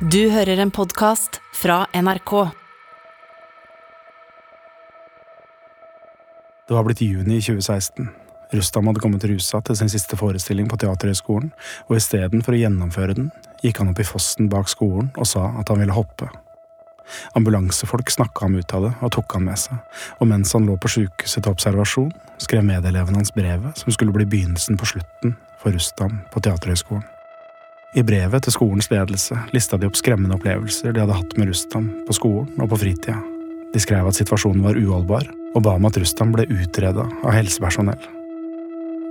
Du hører en podkast fra NRK. Det var blitt juni i 2016. Rustam hadde kommet rusa til sin siste forestilling på Teaterhøgskolen, og istedenfor å gjennomføre den, gikk han opp i fossen bak skolen og sa at han ville hoppe. Ambulansefolk snakka ham ut av det og tok han med seg, og mens han lå på sjukehuset til observasjon, skrev medeleven hans brevet som skulle bli begynnelsen på slutten for Rustam på Teaterhøgskolen. I brevet til skolens ledelse lista de opp skremmende opplevelser de hadde hatt med Rustam på skolen og på fritida. De skrev at situasjonen var uholdbar, og ba om at Rustam ble utreda av helsepersonell.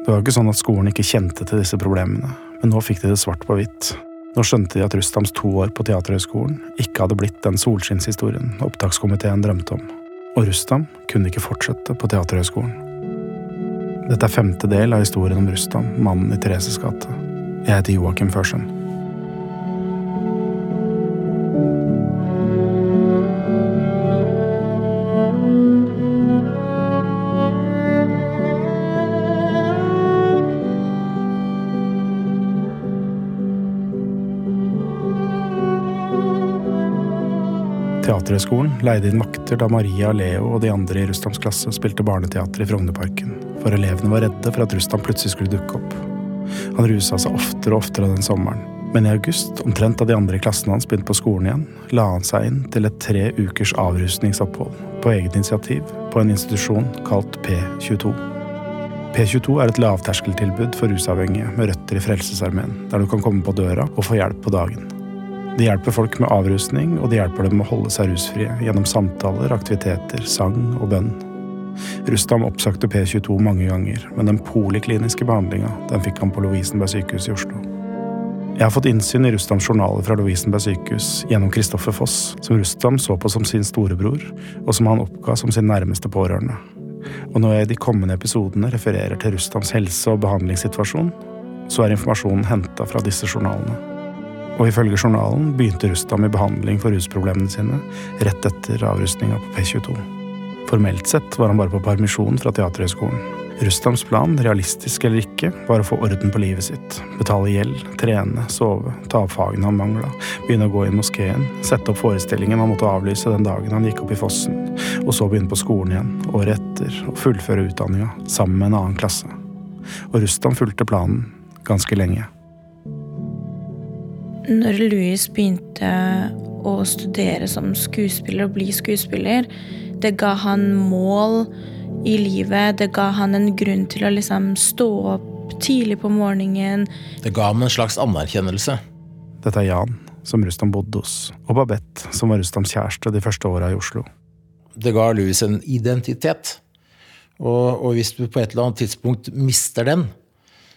Det var jo ikke sånn at skolen ikke kjente til disse problemene, men nå fikk de det svart på hvitt. Nå skjønte de at Rustams to år på Teaterhøgskolen ikke hadde blitt den solskinnshistorien opptakskomiteen drømte om. Og Rustam kunne ikke fortsette på Teaterhøgskolen. Dette er femte del av historien om Rustam, mannen i Thereses gate. Jeg heter Joakim Førsund. Teaterhøgskolen leide inn vakter da Maria, Leo og de andre i Rustams klasse spilte barneteater i Frognerparken, for elevene var redde for at Rustam plutselig skulle dukke opp. Han rusa seg oftere og oftere den sommeren, men i august, omtrent da de andre i klassen hans begynte på skolen igjen, la han seg inn til et tre ukers avrusningsopphold, på eget initiativ, på en institusjon kalt P22. P22 er et lavterskeltilbud for rusavhengige med røtter i Frelsesarmeen, der du kan komme på døra og få hjelp på dagen. De hjelper folk med avrusning, og de hjelper dem med å holde seg rusfrie gjennom samtaler, aktiviteter, sang og bønn. Rustam oppsøkte P22 mange ganger, men den polikliniske behandlinga fikk han på Lovisenberg sykehus i Oslo. Jeg har fått innsyn i Rustams journaler fra Lovisenberg sykehus gjennom Kristoffer Foss, som Rustam så på som sin storebror, og som han oppga som sin nærmeste pårørende. Og når jeg i de kommende episodene refererer til Rustams helse- og behandlingssituasjon, så er informasjonen henta fra disse journalene. Og ifølge journalen begynte Rustam i behandling for rusproblemene sine rett etter avrustninga på P22. Formelt sett var han bare på permisjon fra Teaterhøgskolen. Rustams plan, realistisk eller ikke, var å få orden på livet sitt. Betale gjeld, trene, sove, ta opp fagene han mangla, begynne å gå i moskeen, sette opp forestillingen han måtte avlyse den dagen han gikk opp i fossen, og så begynne på skolen igjen, året etter, og fullføre utdanninga, sammen med en annen klasse. Og Rustam fulgte planen ganske lenge. Når Louis begynte å studere som skuespiller og bli skuespiller, det ga han mål i livet. Det ga han en grunn til å liksom stå opp tidlig på morgenen. Det ga ham en slags anerkjennelse. Dette er Jan, som Rustam bodde hos, og Babette, som var Rustams kjæreste de første åra i Oslo. Det ga Louis en identitet. Og, og, hvis du på et eller annet tidspunkt mister den,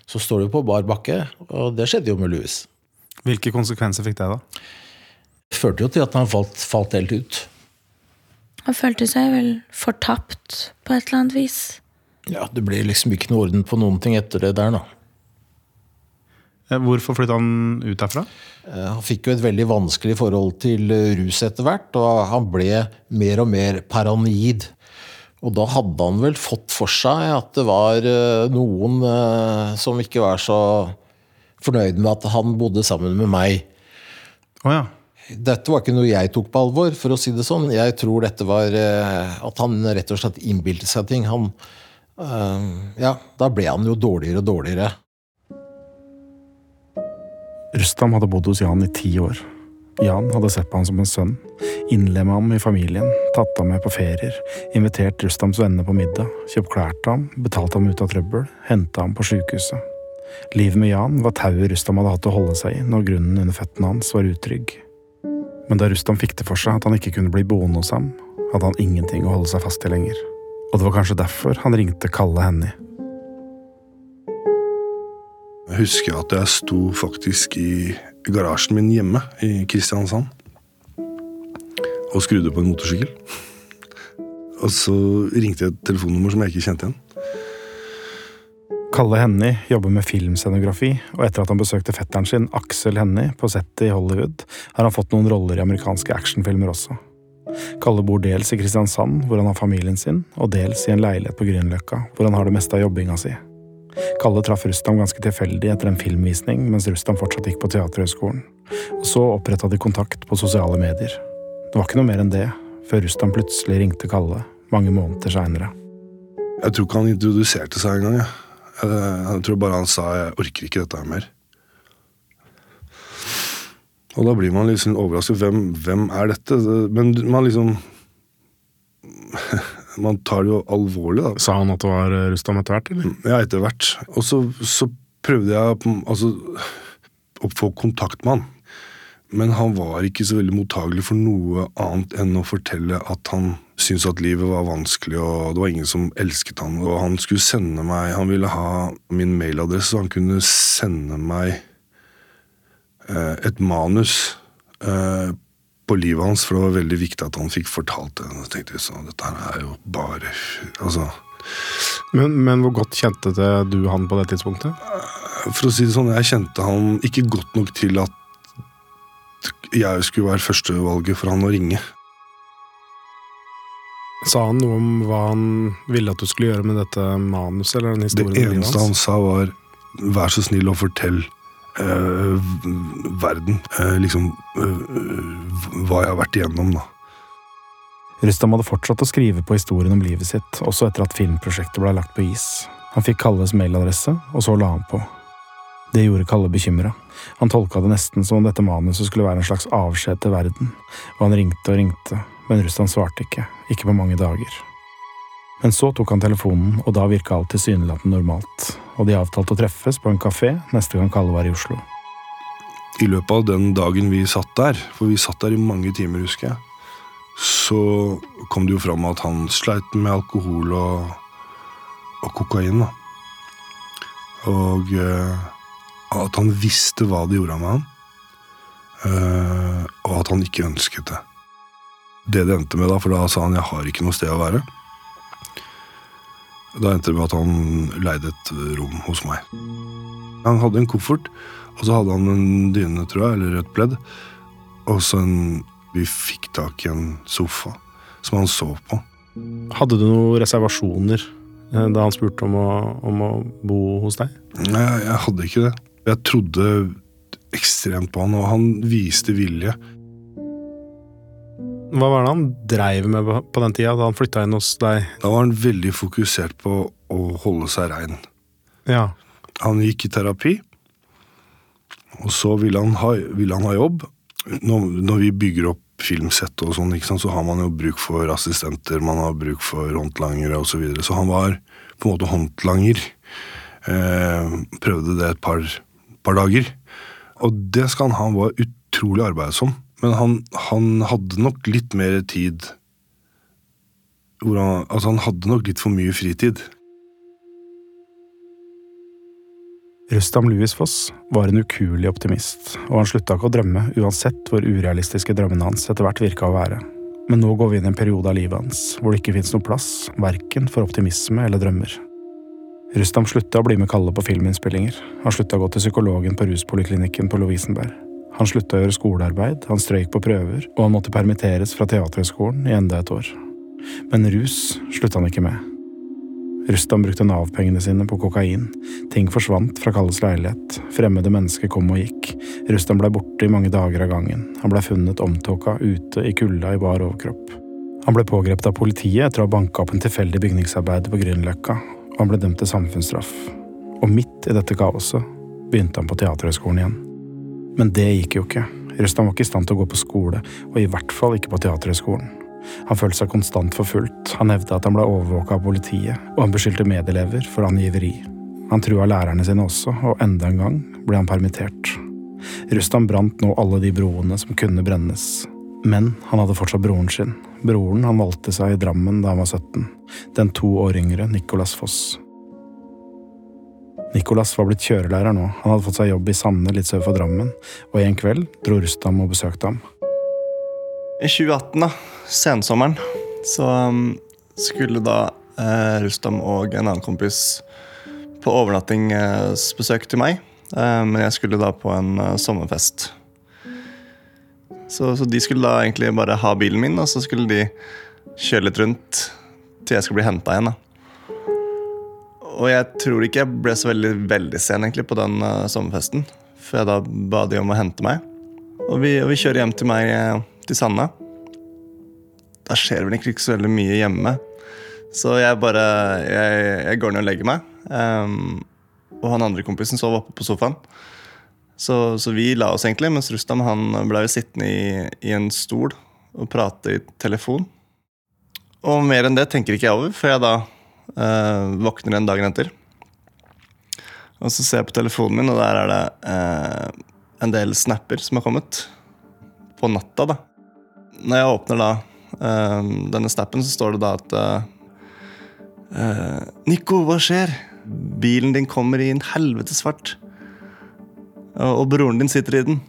så står du på bar bakke. Og det skjedde jo med Louis. Hvilke konsekvenser fikk det, da? Det førte jo til at han falt, falt helt ut. Han følte seg vel fortapt på et eller annet vis. Ja, det ble liksom ikke noe orden på noen ting etter det der, da. Hvorfor flytta han ut derfra? Han fikk jo et veldig vanskelig forhold til rus etter hvert, og han ble mer og mer paranoid. Og da hadde han vel fått for seg at det var noen som ikke var så fornøyd med at han bodde sammen med meg. Oh, ja. Dette var ikke noe jeg tok på alvor, for å si det sånn. Jeg tror dette var at han rett og slett innbilte seg ting. Han Ja, da ble han jo dårligere og dårligere. Rustam hadde bodd hos Jan i ti år. Jan hadde sett på han som en sønn, innlemma ham i familien, tatt ham med på ferier, invitert Rustams venner på middag, kjøpt klær til ham, betalt ham ut av trøbbel, henta ham på sjukehuset. Livet med Jan var tauet Rustam hadde hatt å holde seg i når grunnen under føttene hans var utrygg. Men da Rustam fikk det for seg at han ikke kunne bli boende hos ham, hadde han ingenting å holde seg fast i lenger. Og det var kanskje derfor han ringte Kalle Hennie. Jeg husker at jeg sto faktisk i garasjen min hjemme i Kristiansand og skrudde på en motorsykkel. Og så ringte jeg et telefonnummer som jeg ikke kjente igjen. Kalle Hennie jobber med filmscenografi, og etter at han besøkte fetteren sin, Aksel Hennie, på settet i Hollywood, har han fått noen roller i amerikanske actionfilmer også. Kalle bor dels i Kristiansand, hvor han har familien sin, og dels i en leilighet på Grünerløkka, hvor han har det meste av jobbinga si. Kalle traff Rustam ganske tilfeldig etter en filmvisning mens Rustam fortsatt gikk på Teaterhøgskolen. Og så oppretta de kontakt på sosiale medier. Det var ikke noe mer enn det, før Rustam plutselig ringte Kalle mange måneder seinere. Jeg tror ikke han introduserte seg engang. Jeg. Jeg, jeg tror bare han sa 'jeg orker ikke dette her mer'. Og da blir man liksom overrasket. Hvem, hvem er dette? Men man liksom Man tar det jo alvorlig, da. Sa han at det var eh, Rustam etter hvert, eller? Ja, etter hvert. Og så, så prøvde jeg altså, å få kontakt med han. Men han var ikke så veldig mottagelig for noe annet enn å fortelle at han syntes at livet var vanskelig, og det var ingen som elsket han. Og han skulle sende meg Han ville ha min mailadresse, så han kunne sende meg eh, et manus eh, på livet hans, for det var veldig viktig at han fikk fortalt det. Og jeg tenkte sånn, dette her er jo bare Altså Men, men hvor godt kjente det du han på det tidspunktet? For å si det sånn, jeg kjente han ikke godt nok til at jeg skulle være førstevalget for han å ringe. Sa han noe om hva han ville at du skulle gjøre med dette manuset? eller den historien Det eneste han sa, var 'vær så snill å fortell øh, verden Øh, liksom øh, hva jeg har vært igjennom', da. Rustam hadde fortsatt å skrive på historien om livet sitt, også etter at filmprosjektet ble lagt på is. Han fikk Kalles mailadresse, og så la han på. Det gjorde Kalle bekymra. Han tolka det nesten som om dette manuset skulle være en slags avskjed til verden, og han ringte og ringte, men Russland svarte ikke, ikke på mange dager. Men så tok han telefonen, og da virka alt tilsynelatende normalt, og de avtalte å treffes på en kafé neste gang Kalle var i Oslo. I løpet av den dagen vi satt der, for vi satt der i mange timer, husker jeg, så kom det jo fram at han sleit med alkohol og, og kokain. da. Og eh, at han visste hva det gjorde med han, eh, og at han ikke ønsket det. Det det endte med da, for da sa han 'jeg har ikke noe sted å være'. Da endte det med at han leide et rom hos meg. Han hadde en koffert, og så hadde han en dyne, tror jeg, eller et pledd. Og så en Vi fikk tak i en sofa som han sov på. Hadde du noen reservasjoner eh, da han spurte om å, om å bo hos deg? Nei, jeg, jeg hadde ikke det. Jeg trodde ekstremt på han, og han viste vilje. Hva var det han dreiv med på- den tida, da han flytta inn hos deg? Da var han veldig fokusert på å holde seg rein. Ja. Han gikk i terapi, og så ville han ha, ville han ha jobb. Når, når vi bygger opp filmsett og sånn, så har man jo bruk for assistenter, man har bruk for håndlangere osv. Så, videre. så han var på en måte håndlanger. Eh, prøvde det et par, par dager. Og det skal han ha. Han var utrolig arbeidsom. Men han, han hadde nok litt mer tid han, Altså, han hadde nok litt for mye fritid. Rustam Louis Foss var en ukuelig optimist, og han slutta ikke å drømme, uansett hvor urealistiske drømmene hans etter hvert virka å være. Men nå går vi inn i en periode av livet hans hvor det ikke fins noen plass, verken for optimisme eller drømmer. Rustam slutta å bli med Kalle på filminnspillinger, han slutta å gå til psykologen på ruspoliklinikken på Lovisenberg. Han slutta å gjøre skolearbeid, han strøyk på prøver, og han måtte permitteres fra Teaterhøgskolen i enda et år. Men rus slutta han ikke med. Rustam brukte Nav-pengene sine på kokain. Ting forsvant fra Kalles leilighet. Fremmede mennesker kom og gikk. Rustam blei borte i mange dager av gangen. Han blei funnet omtåka ute i kulda i bar overkropp. Han ble pågrepet av politiet etter å ha banka opp en tilfeldig bygningsarbeider på Grünerløkka, og han ble dømt til samfunnsstraff. Og midt i dette kaoset begynte han på Teaterhøgskolen igjen. Men det gikk jo ikke. Rustam var ikke i stand til å gå på skole, og i hvert fall ikke på Teaterhøgskolen. Han følte seg konstant forfulgt, han hevda at han ble overvåka av politiet, og han beskyldte medelever for angiveri. Han trua lærerne sine også, og enda en gang ble han permittert. Rustam brant nå alle de broene som kunne brennes. Men han hadde fortsatt broren sin. Broren han valgte seg i Drammen da han var 17. Den to år yngre Nicolas Foss. Nicolas var blitt kjørelærer nå, han hadde fått seg jobb i Sande litt sør for Drammen, og en kveld dro Rustam og besøkte ham. I 2018, da, sensommeren, så um, skulle da eh, Rustam og en annen kompis på overnattingsbesøk til meg. Eh, men jeg skulle da på en eh, sommerfest. Så, så de skulle da egentlig bare ha bilen min, og så skulle de kjøre litt rundt til jeg skulle bli henta igjen. da. Og jeg tror ikke jeg ble så veldig, veldig sen egentlig på den uh, sommerfesten, for jeg da ba de om å hente meg. Og vi, og vi kjører hjem til meg eh, til Sanne. Da skjer vel ikke så veldig mye hjemme. Så jeg bare Jeg, jeg går ned og legger meg. Um, og han andre kompisen sov oppe på sofaen. Så, så, vi la oss egentlig, mens Rustam han ble jo sittende i, i, en stol og prate i telefon. Og mer enn det tenker ikke jeg over, for jeg da våkner igjen dagen etter. Og så ser jeg på telefonen min, og der er det uh, en del snapper som har kommet. På natta, da. Når jeg åpner da uh, denne snappen, så står det da at Nico, hva skjer? Bilen din kommer i en helvete svart. Og broren din sitter i den.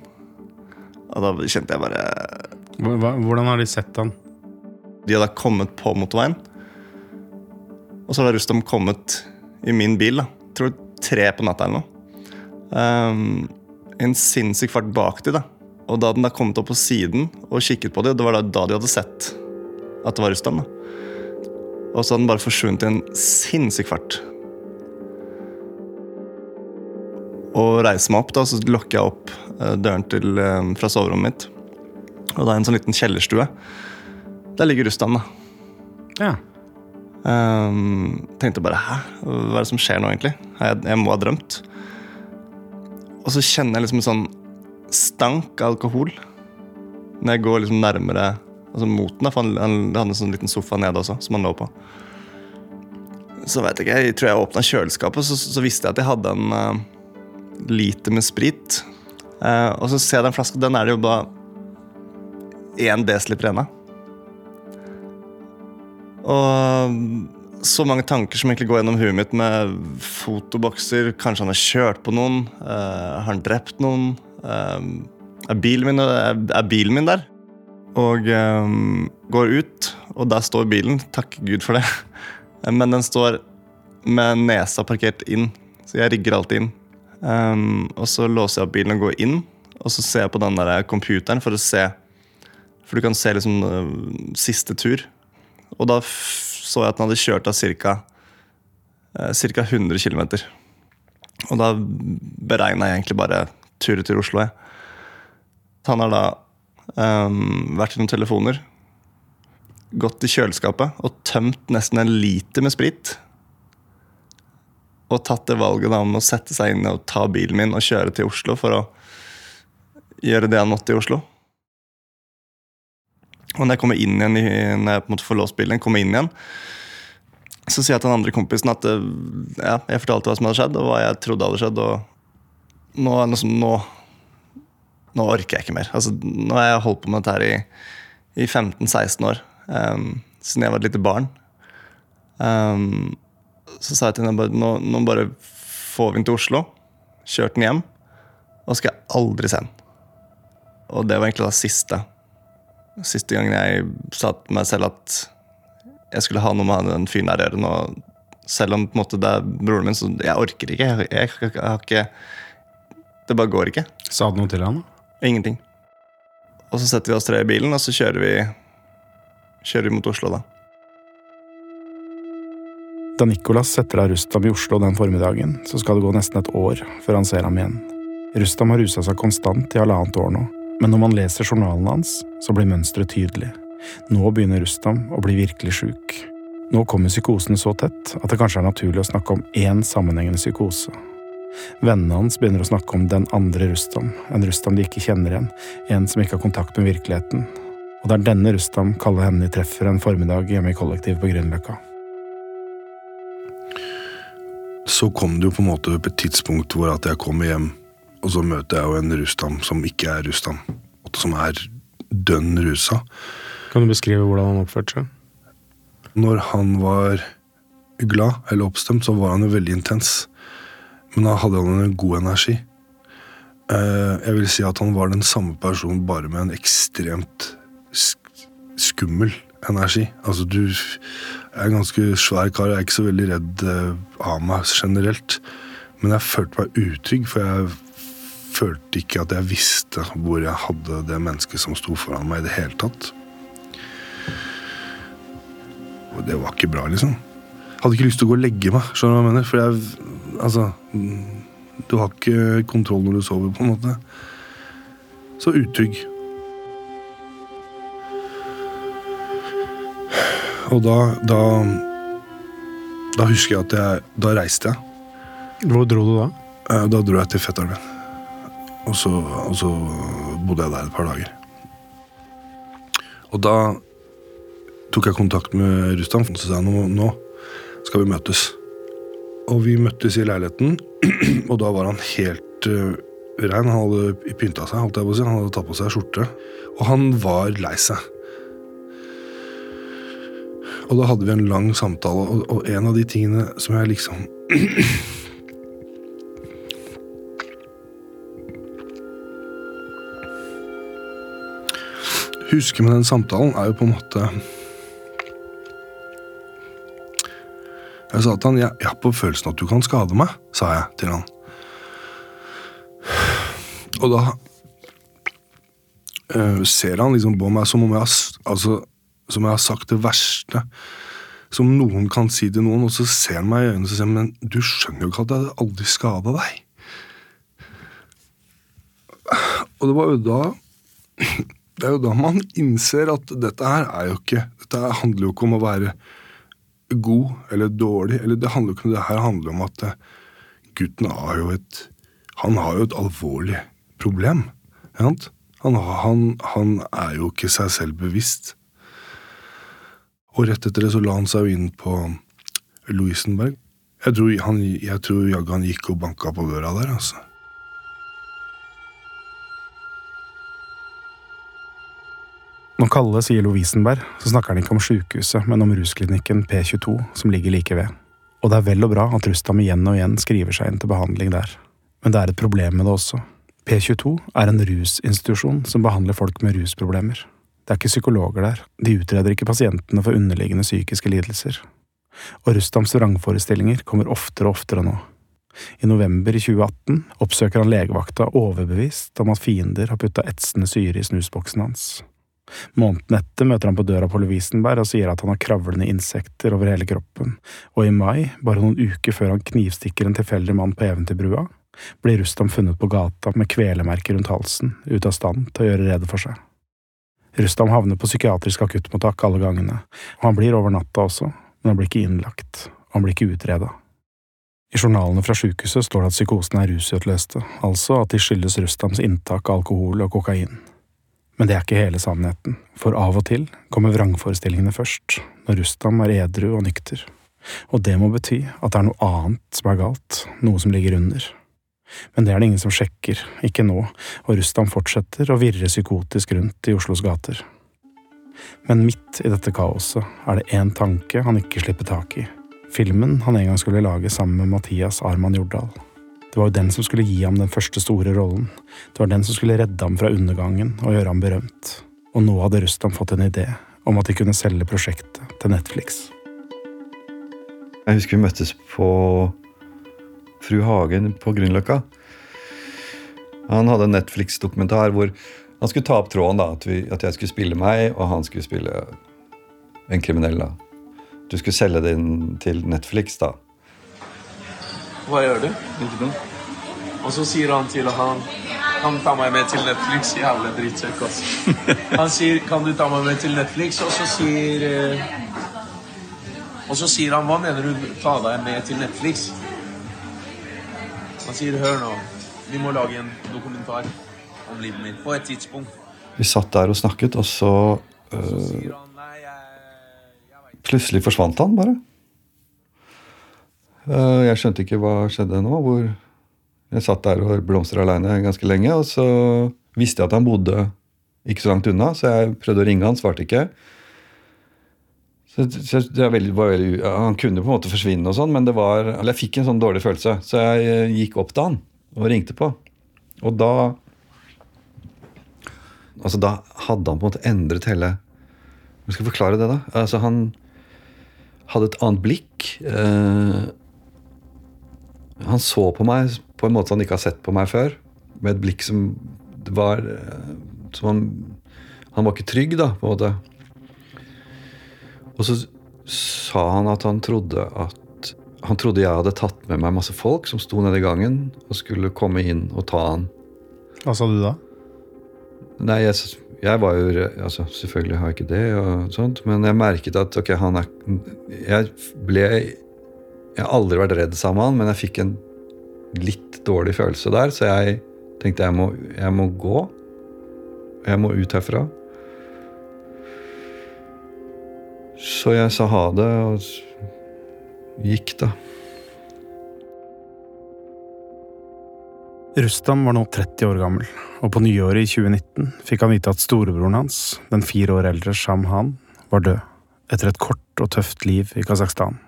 Og da kjente jeg bare Hvordan har de sett han? De hadde kommet på motorveien. Og så hadde Rustam kommet i min bil. da Jeg tror tre på natta eller noe. Um, en sinnssyk fart bak de da. Og da den da kommet opp på siden og kikket på dem, det var da, de hadde sett at det var Rustam. da Og så hadde den bare forsvunnet i en sinnssyk fart. Og reiser meg opp, da, så lukker jeg opp uh, døren til, uh, fra soverommet mitt. Og det er en sånn liten kjellerstue. Der ligger Rustam, da. Ja. Um, tenkte bare hæ, hva er det som skjer nå, egentlig? Jeg, jeg må ha drømt. Og så kjenner jeg liksom en sånn stank av alkohol når jeg går liksom nærmere altså mot den. For han, han hadde en sånn liten sofa nede også, som han lå på. Så vet jeg ikke, jeg tror jeg åpna kjøleskapet, så, så, visste jeg at jeg hadde en uh, liter med sprit. Uh, og så ser jeg den flaska, den er det jo bare én desiliter igjen av. Og så mange tanker som egentlig går gjennom huet mitt med fotobokser. Kanskje han har kjørt på noen? Uh, har han drept noen? Uh, er, bilen min, er, er, bilen min, der? Og um, går ut, og der står bilen. Takk Gud for det. Men den står med nesa parkert inn, så jeg rigger alltid inn. Um, og så låser jeg opp bilen og går inn, og så ser jeg på den der computeren for å se For du kan se liksom uh, siste tur. Og da så jeg at den hadde kjørt av ca. Uh, 100 km. Og da beregna jeg egentlig bare turer til Oslo. Han har da um, vært i noen telefoner, gått i kjøleskapet og tømt nesten en liter med sprit og tatt det valget om å sette seg inn og ta bilen min og kjøre til Oslo for å gjøre det han måtte i Oslo. Og når jeg kommer inn igjen, når jeg på en måte får låst bilen, kommer inn igjen, så sier jeg til den andre kompisen at eh, ja, jeg fortalte hva som hadde skjedd, og hva jeg trodde hadde skjedd. Og nå, liksom, nå, nå orker jeg ikke mer. Altså, nå har jeg holdt på med dette her i, i 15-16 år. Um, siden jeg var et lite barn. Um, så sa jeg til henne nå, nå bare får vi den til Oslo. Kjørt den hjem. Og skal jeg aldri se den. Og det var egentlig da siste Siste gangen jeg sa til meg selv at jeg skulle ha noe med den fyren der å gjøre. Nå, selv om måte det er broren min, så jeg orker ikke. Jeg, jeg, jeg, jeg har ikke Det bare går ikke. Sa du noe til han? Ingenting. Og så setter vi oss tre i bilen, og så kjører vi, kjører vi mot Oslo, da. Da Nicolas setter av Rustam i Oslo den formiddagen, så skal det gå nesten et år før han ser ham igjen. Rustam har rusa seg konstant i halvannet år nå, men når man leser journalen hans, så blir mønsteret tydelig. Nå begynner Rustam å bli virkelig sjuk. Nå kommer psykosene så tett at det kanskje er naturlig å snakke om én sammenhengende psykose. Vennene hans begynner å snakke om den andre Rustam, en Rustam de ikke kjenner igjen, en som ikke har kontakt med virkeligheten. Og det er denne Rustam Kalle Hennie treffer en formiddag hjemme i kollektivet på Grünerløkka. så kom det jo på en måte på et tidspunkt hvor at jeg kommer hjem, og så møter jeg jo en Rustam som ikke er Rustam. Som er dønn rusa. Kan du beskrive hvordan han oppførte seg? Når han var glad eller oppstemt, så var han jo veldig intens. Men da hadde han en god energi. Eh, jeg vil si at han var den samme personen, bare med en ekstremt skummel energi. Altså, du jeg er en ganske svær kar, jeg er ikke så veldig redd eh, av meg generelt. Men jeg følte meg utrygg, for jeg følte ikke at jeg visste hvor jeg hadde det mennesket som sto foran meg i det hele tatt. Og det var ikke bra, liksom. Jeg hadde ikke lyst til å gå og legge meg, skjønner du hva jeg mener? For jeg Altså Du har ikke kontroll når du sover, på en måte. så utrygg. Og da, da Da husker jeg at jeg Da reiste jeg. Hvor dro du da? Eh, Da dro jeg til fetteren min. Og så, og så bodde jeg der et par dager. Og da tok jeg kontakt med Rustam og sa nå, nå skal vi møtes. Og vi møttes i leiligheten, og da var han helt uh, rein. Han hadde pynta seg, holdt jeg på å si. Han hadde tatt på seg skjorte. Og han var lei seg. Og da hadde vi en lang samtale, og, og en av de tingene som jeg liksom husker med den samtalen, er jo på en måte Jeg sa til han jeg, jeg har på følelsen at du kan skade meg, sa jeg til han. Og da øh, ser han liksom på meg som om jeg har, altså, som jeg har sagt det verste som noen kan si til noen, og så ser han meg i øynene og sier men du skjønner jo ikke at jeg aldri skada deg. Og det var jo da det er jo da man innser at dette her er jo ikke Dette handler jo ikke om å være god eller dårlig. eller Det handler jo ikke om det her handler om at eh, gutten har jo et Han har jo et alvorlig problem. ikke? Han, han, han er jo ikke seg selv bevisst. Og rett etter det så la han seg jo inn på Lovisenberg. Jeg tror, han, jeg han gikk og banka på døra der, altså. Når Kalle sier Lovisenberg, så snakker han ikke om sjukehuset, men om rusklinikken P22, som ligger like ved. Og det er vel og bra at Rustam igjen og igjen skriver seg inn til behandling der. Men det er et problem med det også. P22 er en rusinstitusjon som behandler folk med rusproblemer. Det er ikke psykologer der, de utreder ikke pasientene for underliggende psykiske lidelser. Og Rustams vrangforestillinger kommer oftere og oftere nå. I november i 2018 oppsøker han legevakta overbevist om at fiender har putta etsende syre i snusboksen hans. Måneden etter møter han på døra på Lovisenberg og sier at han har kravlende insekter over hele kroppen, og i mai, bare noen uker før han knivstikker en tilfeldig mann på Eventyrbrua, blir Rustam funnet på gata med kvelemerker rundt halsen, ute av stand til å gjøre rede for seg. Rustam havner på psykiatrisk akuttmottak alle gangene, og han blir over natta også, men han blir ikke innlagt, og han blir ikke utreda. I journalene fra sykehuset står det at psykosene er rusutløste, altså at de skyldes Rustams inntak av alkohol og kokain. Men det er ikke hele sannheten, for av og til kommer vrangforestillingene først, når Rustam er edru og nykter. Og det må bety at det er noe annet som er galt, noe som ligger under. Men det er det ingen som sjekker, ikke nå, og Rustam fortsetter å virre psykotisk rundt i Oslos gater. Men midt i dette kaoset er det én tanke han ikke slipper tak i. Filmen han en gang skulle lage sammen med Mathias Arman Jordal. Det var jo den som skulle gi ham den første store rollen. Det var den som skulle redde ham fra undergangen og gjøre ham berømt. Og nå hadde Rustam fått en idé om at de kunne selge prosjektet til Netflix. Jeg husker vi møttes på Fru Hagen på Grünerløkka. Han hadde en Netflix-dokumentar hvor han skulle ta opp tråden. da, at, vi, at jeg skulle spille meg, og han skulle spille en kriminell. da. Du skulle selge det inn til Netflix, da. Hva gjør du? Ingenting. Og så sier han til han Kan tar ta meg med til Netflix? Jævla drittsekk, altså. Han sier kan du ta meg med til Netflix, og så sier eh, Og så sier han hva mener du ta deg med til Netflix? Han sier hør nå, vi må lage en dokumentar om livet mitt på et tidspunkt. Vi satt der og snakket, og så øh, han plutselig forsvant han bare. Øh, jeg skjønte ikke hva skjedde nå. hvor Jeg satt der og blomstra aleine ganske lenge, og så visste jeg at han bodde ikke så langt unna, så jeg prøvde å ringe han, svarte ikke. Så, så veldig, veldig, Han kunne på en måte forsvinne, og sånn, men det var, eller jeg fikk en sånn dårlig følelse. Så jeg eh, gikk opp til han og ringte på. Og da Altså Da hadde han på en måte endret hele Hvordan skal jeg forklare det, da? Altså Han hadde et annet blikk. Eh, han så på meg på en måte han ikke har sett på meg før. Med et blikk som var eh, som han, han var ikke trygg, da, på en måte. Og så sa han at han trodde at Han trodde jeg hadde tatt med meg masse folk som sto nede i gangen og skulle komme inn og ta han. Hva sa du da? Nei, jeg, jeg var jo altså, Selvfølgelig har jeg ikke det, og sånt, men jeg merket at ok, han er Jeg ble Jeg har aldri vært redd sammen med han, men jeg fikk en litt dårlig følelse der, så jeg tenkte jeg må, jeg må gå. Jeg må ut herfra. Så jeg sa ha det, og gikk, da. Rustam var nå 30 år gammel, og på nyåret i 2019 fikk han vite at storebroren hans, den fire år eldre Sham Han, var død, etter et kort og tøft liv i Kasakhstan.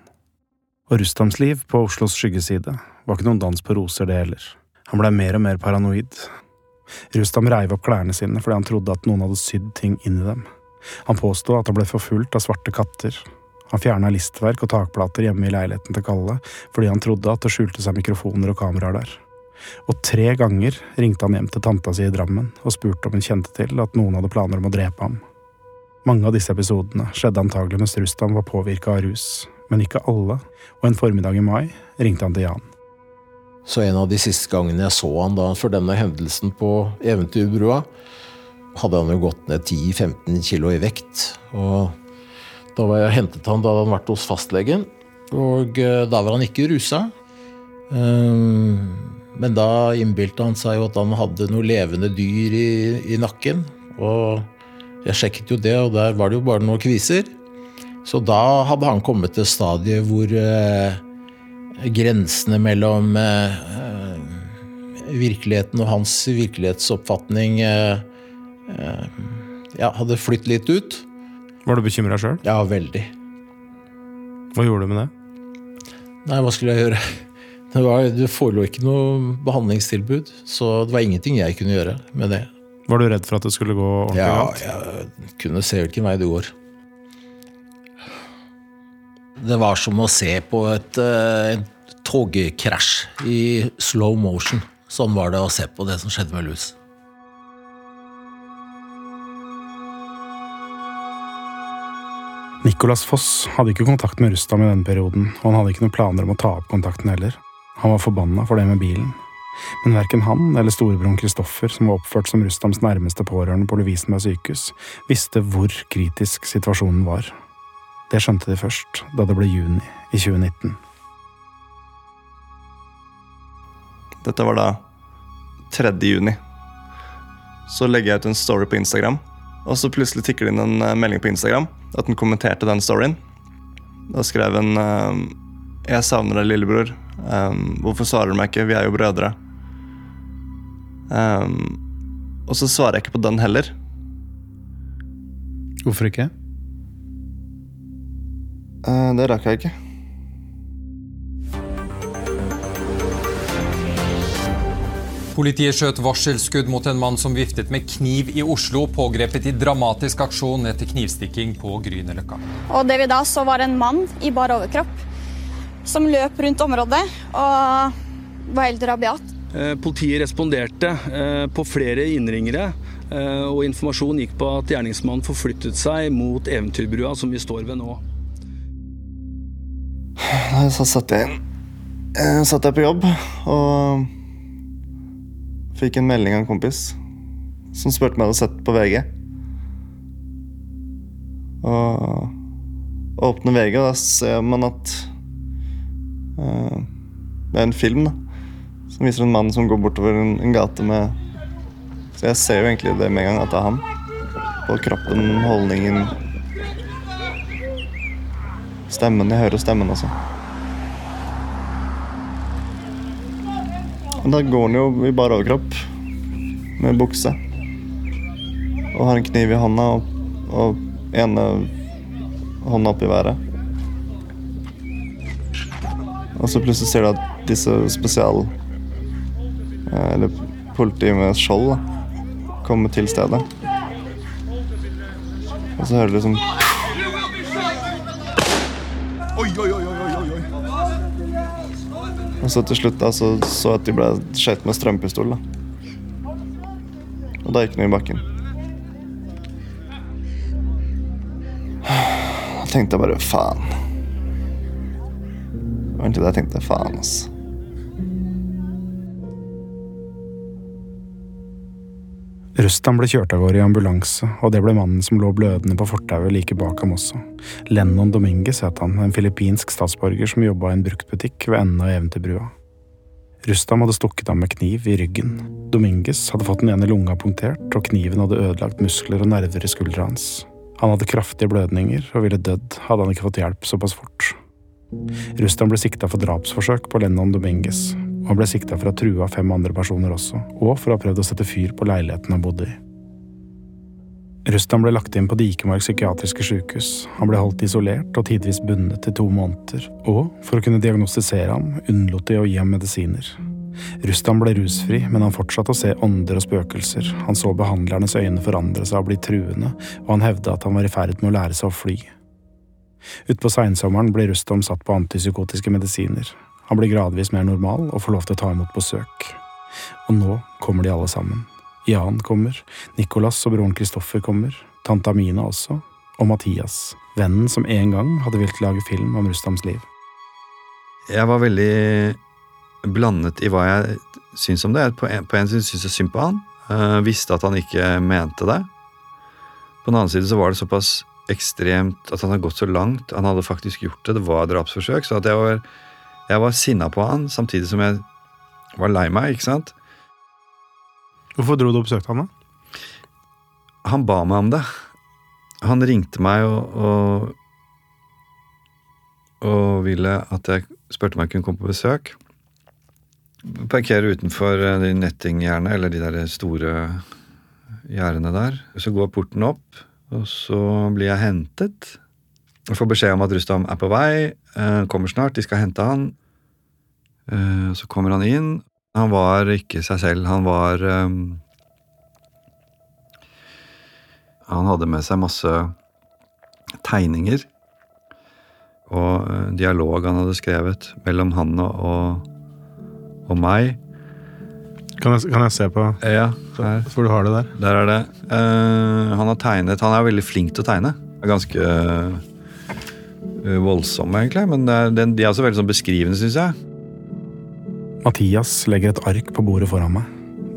Og Rustams liv på Oslos skyggeside var ikke noen dans på roser, det heller. Han blei mer og mer paranoid. Rustam reiv opp klærne sine fordi han trodde at noen hadde sydd ting inn i dem. Han påsto at han ble forfulgt av svarte katter. Han fjerna listverk og takplater hjemme i leiligheten til Kalle fordi han trodde at det skjulte seg mikrofoner og kameraer der. Og tre ganger ringte han hjem til tanta si i Drammen og spurte om hun kjente til at noen hadde planer om å drepe ham. Mange av disse episodene skjedde antagelig mens Rustam var påvirka av rus, men ikke alle, og en formiddag i mai ringte han til Jan. Så en av de siste gangene jeg så han da for denne hendelsen på Eventyrbrua, hadde han jo gått ned 10-15 kilo i vekt. Og da var jeg hentet han da hadde han vært hos fastlegen, og eh, da var han ikke rusa. Ehm, Men da innbilte han seg jo at han hadde noe levende dyr i, i nakken. Og jeg sjekket jo det, og der var det jo bare noen kviser. Så da hadde han kommet til stadiet hvor eh, grensene mellom eh, eh, virkeligheten og hans virkelighetsoppfatning eh, eh, ja, hadde flytt litt ut. Var du bekymra sjøl? Ja, veldig. Hva gjorde du med det? Nei, hva skulle jeg gjøre? Det, var, det forelå ikke noe behandlingstilbud, så det var ingenting jeg kunne gjøre med det. Var du redd for at det skulle gå ordentlig Ja, galt? jeg kunne se hvilken vei det går. Det var som å se på et, eh, et togkrasj i slow motion. Sånn var det å se på det som skjedde med Lus. Nicolas Foss hadde ikke kontakt med Rustam i denne perioden, og han hadde ikke noen planer om å ta opp kontakten heller. Han var forbanna for det med bilen. Men verken han eller storebroren Kristoffer, som var oppført som Rustams nærmeste pårørende på Lovisenberg sykehus, visste hvor kritisk situasjonen var. Det skjønte de først da det ble juni i 2019. Dette var da 3. juni. Så legger jeg ut en story på Instagram, og så plutselig tikker det inn en eh, melding på Instagram at den kommenterte den storyen. Da skrev en eh, 'Jeg savner deg, lillebror. Um, hvorfor svarer du meg ikke? Vi er jo brødre.' Og så svarer jeg ikke på den heller. Hvorfor ikke? Eh, det rakk jeg ikke. Politiet skjøt varselskudd mot en mann som viftet med kniv i Oslo, pågrepet i dramatisk aksjon etter knivstikking på Grünerløkka. Og det vi da så var en mann i bar overkropp som løp rundt området og var helt rabiat. Eh, Politiet responderte eh, på flere innringere, eh, og informasjon gikk på at gjerningsmannen forflyttet seg mot Eventyrbrua, som vi står ved nå. Så satt jeg. Eh, satt jeg på jobb og fikk en melding av en kompis som spurte om jeg hadde sett på VG. Og åpner VG, og da ser man at uh, det er en film da, som viser en mann som går bortover en, en gate med Så jeg ser jo egentlig det med en gang at det er han. På kroppen, holdningen Stemmen. Jeg hører stemmen også. Men da går han jo i bar overkropp med bukse. Og har en kniv i hånda og, og ene hånda opp i været. Og så plutselig ser du at disse spesial... eh, Eller politiet med skjold kommer til stedet. Og så hører du liksom Og så til slutt da, så, så at de ble skjøt med strømpistol. da. Og da gikk den i bakken. Da tenkte jeg bare faen. Det var egentlig det jeg tenkte. Faen, ass. Rustam ble kjørt av gårde i ambulanse, og det ble mannen som lå blødende på fortauet like bak ham også. Lennon Dominguez het han, en filippinsk statsborger som jobba i en bruktbutikk ved enden av Eventyrbrua. Rustam hadde stukket ham med kniv i ryggen. Dominguez hadde fått den ene lunga punktert, og kniven hadde ødelagt muskler og nerver i skuldra hans. Han hadde kraftige blødninger og ville dødd hadde han ikke fått hjelp såpass fort. Rustam ble sikta for drapsforsøk på Lennon Dominguez, han ble sikta for å ha trua fem andre personer også, og for å ha prøvd å sette fyr på leiligheten han bodde i. Rustam ble lagt inn på Dikemark psykiatriske sykehus. Han ble holdt isolert og tidvis bundet i to måneder, og for å kunne diagnostisere ham, unnlot de å gi ham medisiner. Rustam ble rusfri, men han fortsatte å se ånder og spøkelser. Han så behandlernes øyne forandre seg og bli truende, og han hevda at han var i ferd med å lære seg å fly. Utpå seinsommeren ble Rustam satt på antipsykotiske medisiner. Han blir gradvis mer normal og får lov til å ta imot besøk. Og nå kommer de alle sammen. Jan kommer, Nicolas og broren Kristoffer kommer, tante Amina også, og Mathias, vennen som en gang hadde villet lage film om Rustams liv. Jeg var veldig blandet i hva jeg syns om det. På en, på en side syns jeg synd på han. Uh, visste at han ikke mente det. På den annen side så var det såpass ekstremt at han hadde gått så langt. Han hadde faktisk gjort det. Det var drapsforsøk. Så at jeg var, jeg var sinna på han, samtidig som jeg var lei meg. ikke sant? Hvorfor dro du og besøkte han, da? Han ba meg om det. Han ringte meg og, og, og ville at jeg spurte om jeg kunne komme på besøk. Parkere utenfor de nettinggjerdene, eller de der store gjerdene der. Så går porten opp, og så blir jeg hentet. Får beskjed om at Rustam er på vei, kommer snart, de skal hente han. Så kommer han inn. Han var ikke seg selv. Han var um, Han hadde med seg masse tegninger og uh, dialog han hadde skrevet mellom han og, og meg. Kan jeg, kan jeg, se på Ja, her. hvor du har det der. Der er det. Uh, han har tegnet Han er veldig flink til å tegne. Ganske uh, voldsomme, egentlig. Men er, den, de er også veldig sånn beskrivende, syns jeg. Mathias legger et ark på bordet foran meg.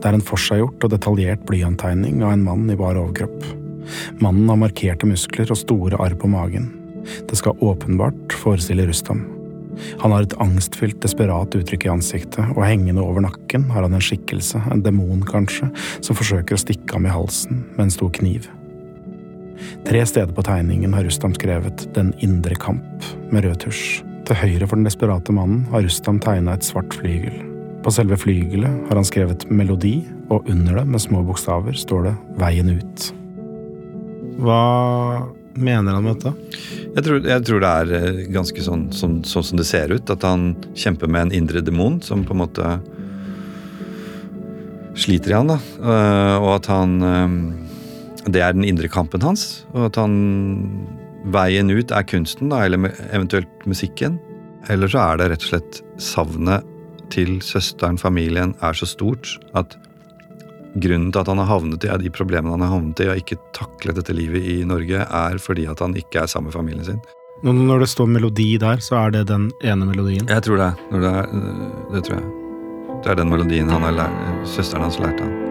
Det er en forseggjort og detaljert blyanttegning av en mann i bar overkropp. Mannen har markerte muskler og store arr på magen. Det skal åpenbart forestille Rustam. Han har et angstfylt, desperat uttrykk i ansiktet, og hengende over nakken har han en skikkelse, en demon kanskje, som forsøker å stikke ham i halsen med en stor kniv. Tre steder på tegningen har Rustam skrevet Den indre kamp med rød tusj. Til høyre for den desperate mannen har Rustam tegna et svart flygel. På selve flygelet har han skrevet melodi, og under det, med små bokstaver, står det Veien ut. Hva mener han med dette? Jeg tror, jeg tror det er ganske sånn, sånn, sånn, som det ser ut. At han kjemper med en indre demon som på en måte sliter i han. da. Og at han Det er den indre kampen hans. Og at han Veien ut er kunsten, da, eller eventuelt musikken. Eller så er det rett og slett savnet til søsteren, familien, er så stort at grunnen til at han har havnet i de problemene han har havnet i, og ikke taklet dette livet i Norge, er fordi at han ikke er sammen med familien sin. Når det står melodi der, så er det den ene melodien? Jeg tror det. det, er, det tror jeg. Det er den melodien han har lært, søsteren hans lærte han.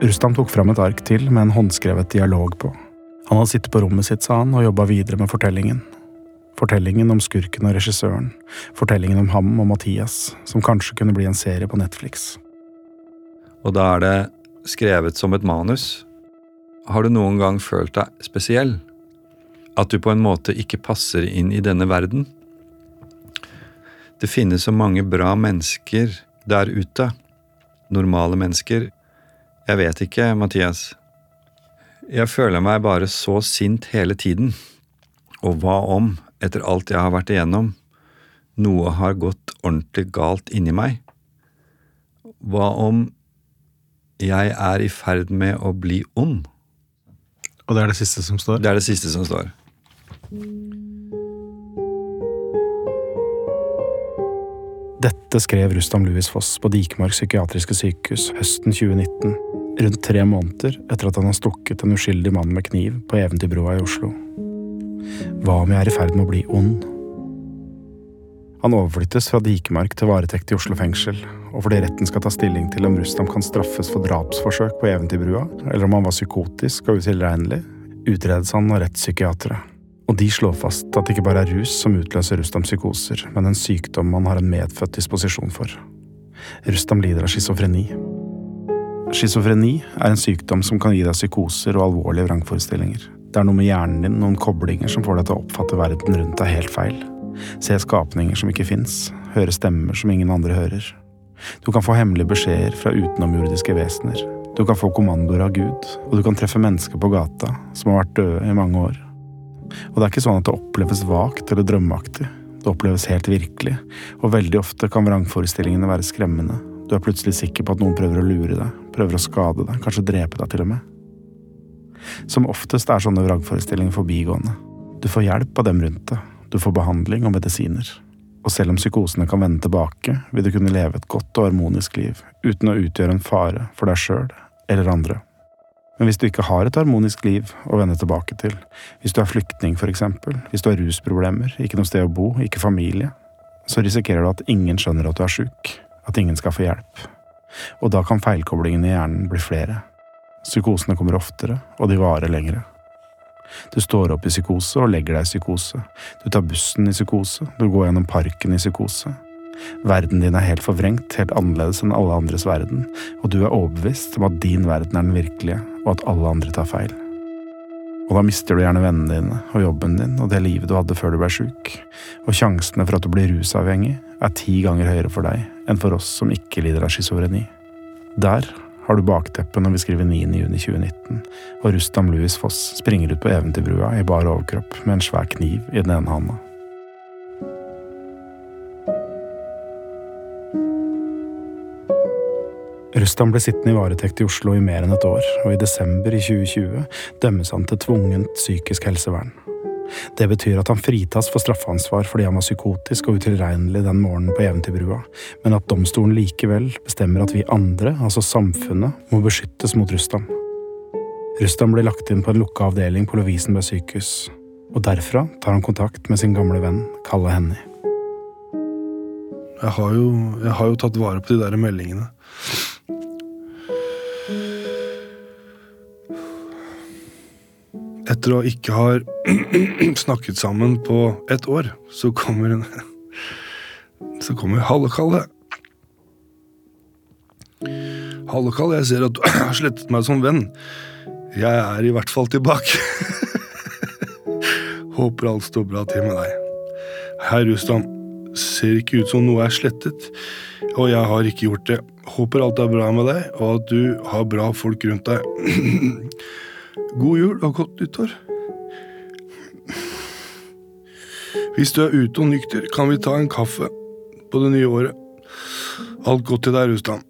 Rustam tok fram et ark til med en håndskrevet dialog på. Han hadde sittet på rommet sitt, sa han, og jobba videre med fortellingen. Fortellingen om skurken og regissøren. Fortellingen om ham og Mathias, som kanskje kunne bli en serie på Netflix. Og da er det skrevet som et manus. Har du noen gang følt deg spesiell? At du på en måte ikke passer inn i denne verden? Det finnes så mange bra mennesker der ute. Normale mennesker. Jeg vet ikke, Mathias. Jeg føler meg bare så sint hele tiden. Og hva om, etter alt jeg har vært igjennom, noe har gått ordentlig galt inni meg? Hva om jeg er i ferd med å bli ond? Og det er det siste som står? Det er det siste som står. Dette skrev Rustam Louis Foss på Dikmark psykiatriske sykehus høsten 2019, rundt tre måneder etter at han har stukket en uskyldig mann med kniv på Eventyrbrua i Oslo. Hva om jeg er i ferd med å bli ond? Han overflyttes fra Dikemark til varetekt i Oslo fengsel, og fordi retten skal ta stilling til om Rustam kan straffes for drapsforsøk på Eventyrbrua, eller om han var psykotisk og utilregnelig, utredes han av rettspsykiatere. Og de slår fast at det ikke bare er rus som utløser Rustams psykoser, men en sykdom han har en medfødt disposisjon for. Rustam lider av schizofreni. Schizofreni er en sykdom som kan gi deg psykoser og alvorlige vrangforestillinger. Det er noe med hjernen din, noen koblinger som får deg til å oppfatte verden rundt deg helt feil. Se skapninger som ikke fins, høre stemmer som ingen andre hører. Du kan få hemmelige beskjeder fra utenomjordiske vesener. Du kan få kommandoer av Gud, og du kan treffe mennesker på gata som har vært døde i mange år. Og det er ikke sånn at det oppleves vagt eller drømmeaktig. Det oppleves helt virkelig, og veldig ofte kan vrangforestillingene være skremmende. Du er plutselig sikker på at noen prøver å lure deg, prøver å skade deg, kanskje drepe deg til og med. Som oftest er sånne vrangforestillinger forbigående. Du får hjelp av dem rundt deg, du får behandling og medisiner. Og selv om psykosene kan vende tilbake, vil du kunne leve et godt og harmonisk liv uten å utgjøre en fare for deg sjøl eller andre. Men hvis du ikke har et harmonisk liv å vende tilbake til, hvis du er flyktning for eksempel, hvis du har rusproblemer, ikke noe sted å bo, ikke familie, så risikerer du at ingen skjønner at du er sjuk, at ingen skal få hjelp. Og da kan feilkoblingene i hjernen bli flere. Psykosene kommer oftere, og de varer lengre. Du står opp i psykose og legger deg i psykose. Du tar bussen i psykose, du går gjennom parken i psykose. Verden din er helt forvrengt, helt annerledes enn alle andres verden, og du er overbevist om at din verden er den virkelige, og at alle andre tar feil. Og da mister du gjerne vennene dine og jobben din og det livet du hadde før du ble sjuk, og sjansene for at du blir rusavhengig, er ti ganger høyere for deg enn for oss som ikke lider av schizofreni. Der har du bakteppet når vi skriver 9.6.2019, og Rustam Louis Foss springer ut på eventyrbrua i bar overkropp med en svær kniv i den ene handa. Rustam ble sittende i varetekt i Oslo i mer enn et år, og i desember i 2020 dømmes han til tvungent psykisk helsevern. Det betyr at han fritas for straffansvar fordi han var psykotisk og utilregnelig den morgenen på Eventyrbrua, men at domstolen likevel bestemmer at vi andre, altså samfunnet, må beskyttes mot Rustam. Rustam blir lagt inn på en lukka avdeling på Lovisenberg sykehus, og derfra tar han kontakt med sin gamle venn Kalle Hennie. Jeg jeg har jo tatt vare på de der meldingene. Etter å ikke ha snakket sammen på et år, så kommer en Så kommer Hallekalle. Hallekalle, jeg ser at du har slettet meg som venn. Jeg er i hvert fall tilbake. Håper alt står bra til med deg. Herr Rustam. Ser ikke ut som noe er slettet, og jeg har ikke gjort det. Håper alt er bra med deg, og at du har bra folk rundt deg. God jul og godt nyttår. Hvis du er ute og nykter, kan vi ta en kaffe på det nye året. Alt godt til deg, Rustan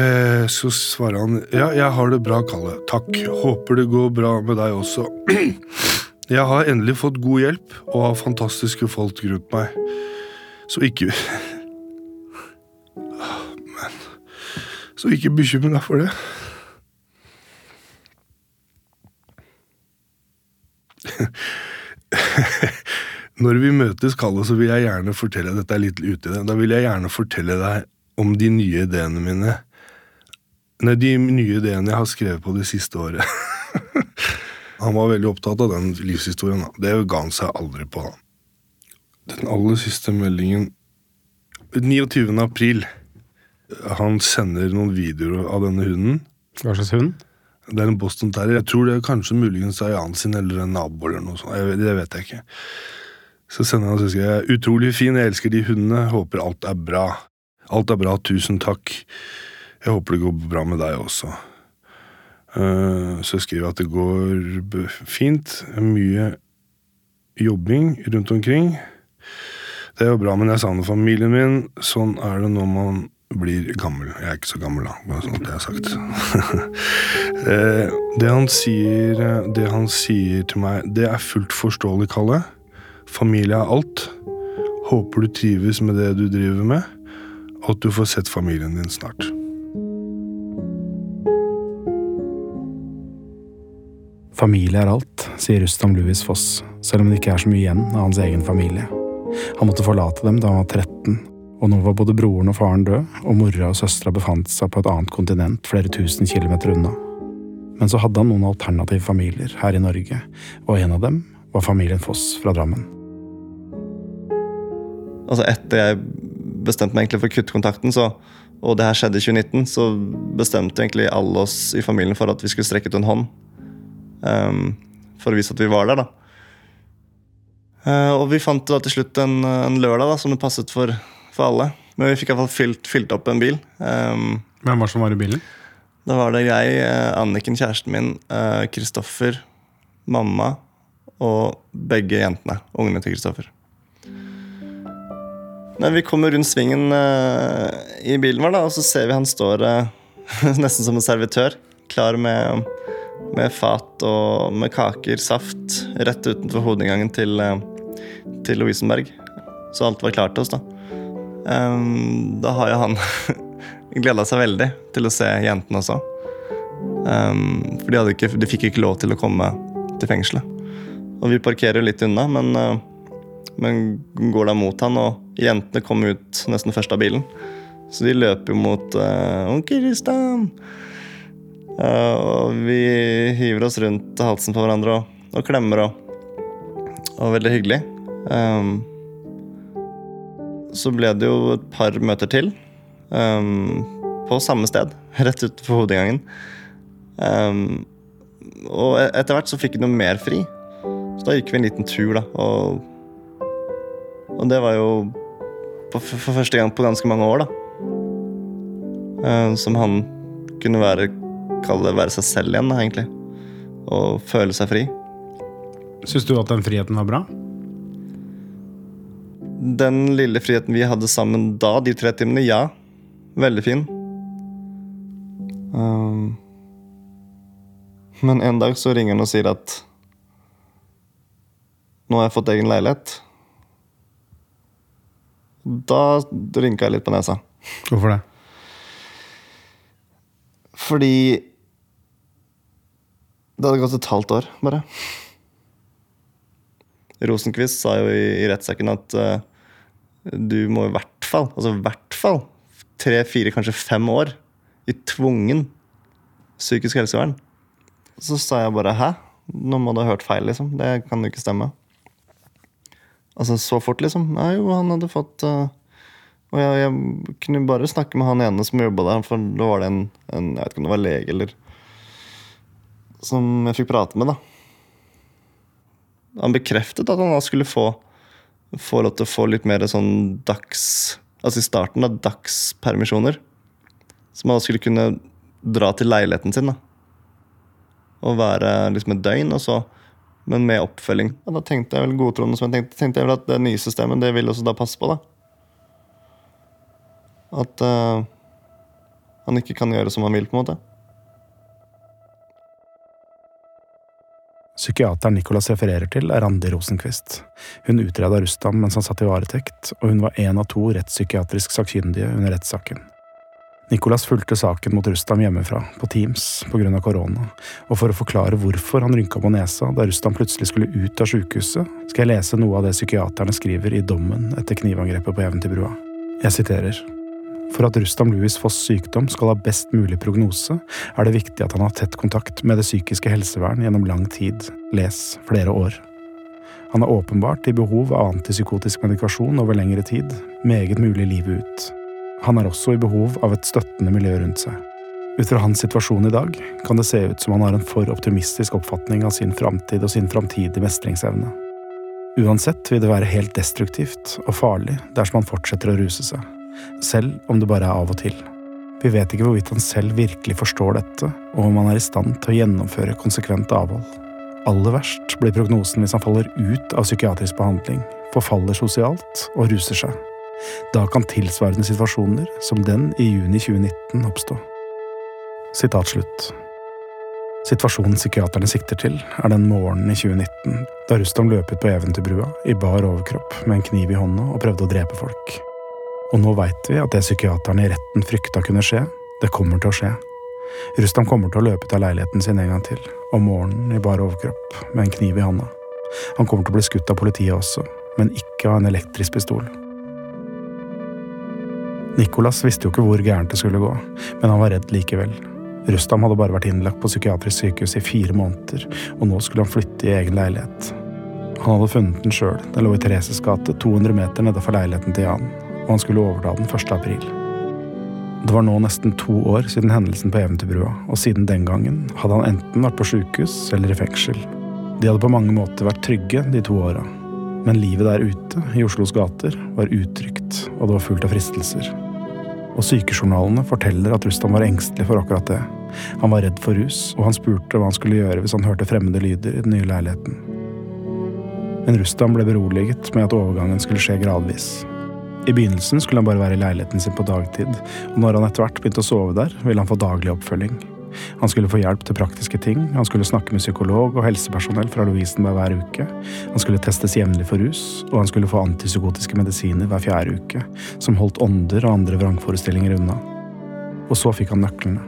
Eh, så svarer han ja, jeg har det bra, Kalle. Takk. Håper det går bra med deg også. Jeg har endelig fått god hjelp og har fantastiske folk rundt meg. Så ikke Så ikke bekymre deg for det. Når vi møtes, Kalle, så vil jeg gjerne fortelle Dette er litt ute i det. Da vil jeg gjerne fortelle deg om de nye ideene mine. Nei, de nye ideene jeg har skrevet på det siste året. han var veldig opptatt av den livshistorien. Det ga han seg aldri på. Den aller siste meldingen 29. april han sender noen videoer av denne hunden. Hva slags hund? Det er en Boston Terrier. Jeg tror det er kanskje muligens Jan sin eller en nabo. eller noe sånt. Jeg, det vet jeg ikke. Så sender han og sier utrolig fin, jeg elsker de hundene, håper alt er bra. Alt er bra, tusen takk. Jeg håper det går bra med deg også. Uh, så skriver jeg at det går fint. Mye jobbing rundt omkring. Det er jo bra, men jeg savner familien min. Sånn er det når man blir gammel. Jeg er ikke så gammel, da, bare sånn at det er sagt. Eh, det, han sier, det han sier til meg, det er fullt forståelig, Kalle. Familie er alt. Håper du trives med det du driver med, og at du får sett familien din snart. Familie er alt, sier Rustam Louis Foss, selv om det ikke er så mye igjen av hans egen familie. Han måtte forlate dem da han var 13, og nå var både broren og faren død, og mora og søstera befant seg på et annet kontinent flere tusen kilometer unna. Men så hadde han noen alternative familier her i Norge, og en av dem var familien Foss fra Drammen. Altså Etter jeg bestemte meg egentlig for å kutte kontakten, så, og det her skjedde i 2019, så bestemte egentlig alle oss i familien for at vi skulle strekke ut en hånd. Um, for å vise at vi var der, da. Uh, og vi fant da til slutt en, en lørdag da, som det passet for, for alle. Men vi fikk iallfall fylt, fylt opp en bil. Um, Hvem var som var i bilen? Da var det jeg, eh, Anniken, kjæresten min, Kristoffer, mamma og begge jentene. Ungene til Kristoffer. Vi kommer rundt svingen uh, i bilen vår, da, og så ser vi han står nesten som en servitør. Klar med, med, fat og med kaker, saft, rett utenfor hovedinngangen til, til Lovisenberg. Så alt var klart til oss, da. Um, da har jo han gleda seg veldig til å se jentene også. Um, for de, ikke, de, fikk ikke lov til å komme til fengselet. Og vi parkerer litt unna, men, uh, men går da mot han, og jentene kommer ut nesten først av bilen. Så de løper jo mot uh, onkel Kristian. Uh, og vi hiver oss rundt halsen på hverandre og, og klemmer og, og veldig hyggelig. Um, så ble det jo et par møter til. Um, på samme sted, rett utenfor hovedinngangen. Um, og e-, etter hvert så fikk jeg noe mer fri. Så da gikk vi en liten tur, da. Og, og det var jo på, for første gang på ganske mange år, da. Um, som han kunne være kalle det være seg selv igjen, da, egentlig. Og føle seg fri. Syns du at den friheten var bra? Den lille friheten vi hadde sammen da, de tre timene, ja. Veldig fin. Um, men en dag så ringer han og sier at nå har jeg fått egen leilighet. Da rynka jeg litt på nesa. Hvorfor det? Fordi det hadde gått et halvt år, bare. Rosenquist sa jo i, i rettssaken at uh, du må i hvert fall, altså i hvert fall, tre, fire, kanskje fem år i tvungen psykisk helsevern. Så sa jeg bare 'hæ? Nå må du ha hørt feil', liksom. Det kan jo ikke stemme. Altså så fort, liksom. Ja, jo, han hadde fått uh, Og jeg, jeg, kunne bare snakke med han ene som jobba der, for da var det en, en, Jeg vet ikke om det var lege eller Som jeg fikk prate med, da. Han bekreftet at han da skulle få, få lov til å få litt mer sånn dags Altså i starten da. dagspermisjoner. Så man skulle kunne dra til leiligheten sin da. og være liksom et døgn, og så, men med oppfølging. Ja, da tenkte jeg vel godtroende som jeg tenkte, tenkte jeg vel at det nye systemet det vil også da passe på. da. At uh, han ikke kan gjøre som han vil, på en måte. Psykiateren Nicolas refererer til, er Randi Rosenquist. Hun utreda Rustam mens han satt i varetekt, og hun var én av to rettspsykiatrisk sakkyndige under rettssaken. Nicolas fulgte saken mot Rustam hjemmefra, på Teams, pga. korona, og for å forklare hvorfor han rynka på nesa da Rustam plutselig skulle ut av sykehuset, skal jeg lese noe av det psykiaterne skriver i dommen etter knivangrepet på Eventyrbrua. Jeg siterer. For at Rustam Louis Foss sykdom skal ha best mulig prognose, er det viktig at han har tett kontakt med det psykiske helsevern gjennom lang tid, les flere år. Han er åpenbart i behov av antipsykotisk medikasjon over lengre tid, meget mulig livet ut. Han er også i behov av et støttende miljø rundt seg. Ut fra hans situasjon i dag kan det se ut som han har en for optimistisk oppfatning av sin framtid og sin framtidige mestringsevne. Uansett vil det være helt destruktivt og farlig dersom han fortsetter å ruse seg selv om det bare er av og til. Vi vet ikke hvorvidt han selv virkelig forstår dette, og om han er i stand til å gjennomføre konsekvent avhold. Aller verst blir prognosen hvis han faller ut av psykiatrisk behandling, forfaller sosialt og ruser seg. Da kan tilsvarende situasjoner som den i juni 2019 oppstå. Sitat slutt. Situasjonen psykiaterne sikter til, er den morgenen i 2019 da Rustam løp ut på Eventyrbrua i bar overkropp med en kniv i hånda og prøvde å drepe folk. Og nå veit vi at det psykiaterne i retten frykta kunne skje, det kommer til å skje. Rustam kommer til å løpe ut av leiligheten sin en gang til, om morgenen i bar overkropp med en kniv i handa. Han kommer til å bli skutt av politiet også, men ikke av en elektrisk pistol. Nicolas visste jo ikke hvor gærent det skulle gå, men han var redd likevel. Rustam hadde bare vært innlagt på psykiatrisk sykehus i fire måneder, og nå skulle han flytte i egen leilighet. Han hadde funnet den sjøl, den lå i Thereses gate, 200 meter nedenfor leiligheten til Jan, og han skulle overta den 1. april. Det var nå nesten to år siden hendelsen på Eventyrbrua, og siden den gangen hadde han enten vært på sjukehus eller i fengsel. De hadde på mange måter vært trygge de to åra, men livet der ute, i Oslos gater, var utrygt, og det var fullt av fristelser. Og sykejournalene forteller at Rustam var engstelig for akkurat det. Han var redd for rus, og han spurte hva han skulle gjøre hvis han hørte fremmede lyder i den nye leiligheten. Men Rustam ble beroliget med at overgangen skulle skje gradvis. I begynnelsen skulle han bare være i leiligheten sin på dagtid, og når han etter hvert begynte å sove der, ville han få daglig oppfølging. Han skulle få hjelp til praktiske ting, han skulle snakke med psykolog og helsepersonell fra Lovisenberg hver uke, han skulle testes jevnlig for rus, og han skulle få antipsykotiske medisiner hver fjerde uke, som holdt ånder og andre vrangforestillinger unna. Og så fikk han nøklene.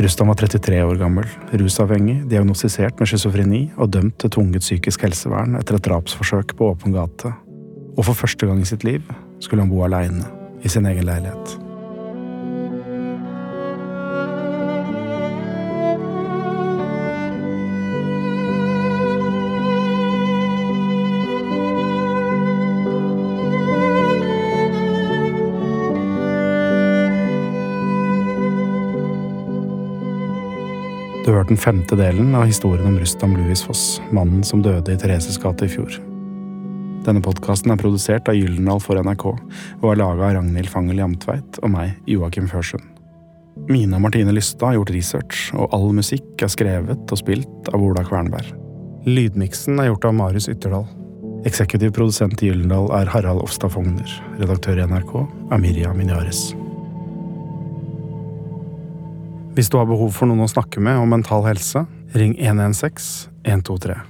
Rustam var 33 år gammel, rusavhengig, diagnostisert med schizofreni og dømt til tvunget psykisk helsevern etter et drapsforsøk på åpen gate. Og for første gang i sitt liv skulle han bo aleine i sin egen leilighet. Du har hørt den femte delen av historien om Rustam Louis Foss, mannen som døde i Thereses gate i fjor. Denne podkasten er produsert av Gyldendal for NRK og er laga av Ragnhild Fangel Jamtveit og meg, Joakim Førsund. Mina Martine Lystad har gjort research, og all musikk er skrevet og spilt av Ola Kvernberg. Lydmiksen er gjort av Marius Ytterdal. Eksekutiv produsent i Gyldendal er Harald Ofstad Fogner. Redaktør i NRK er Mirja Minyares. Hvis du har behov for noen å snakke med om mental helse, ring 116 123.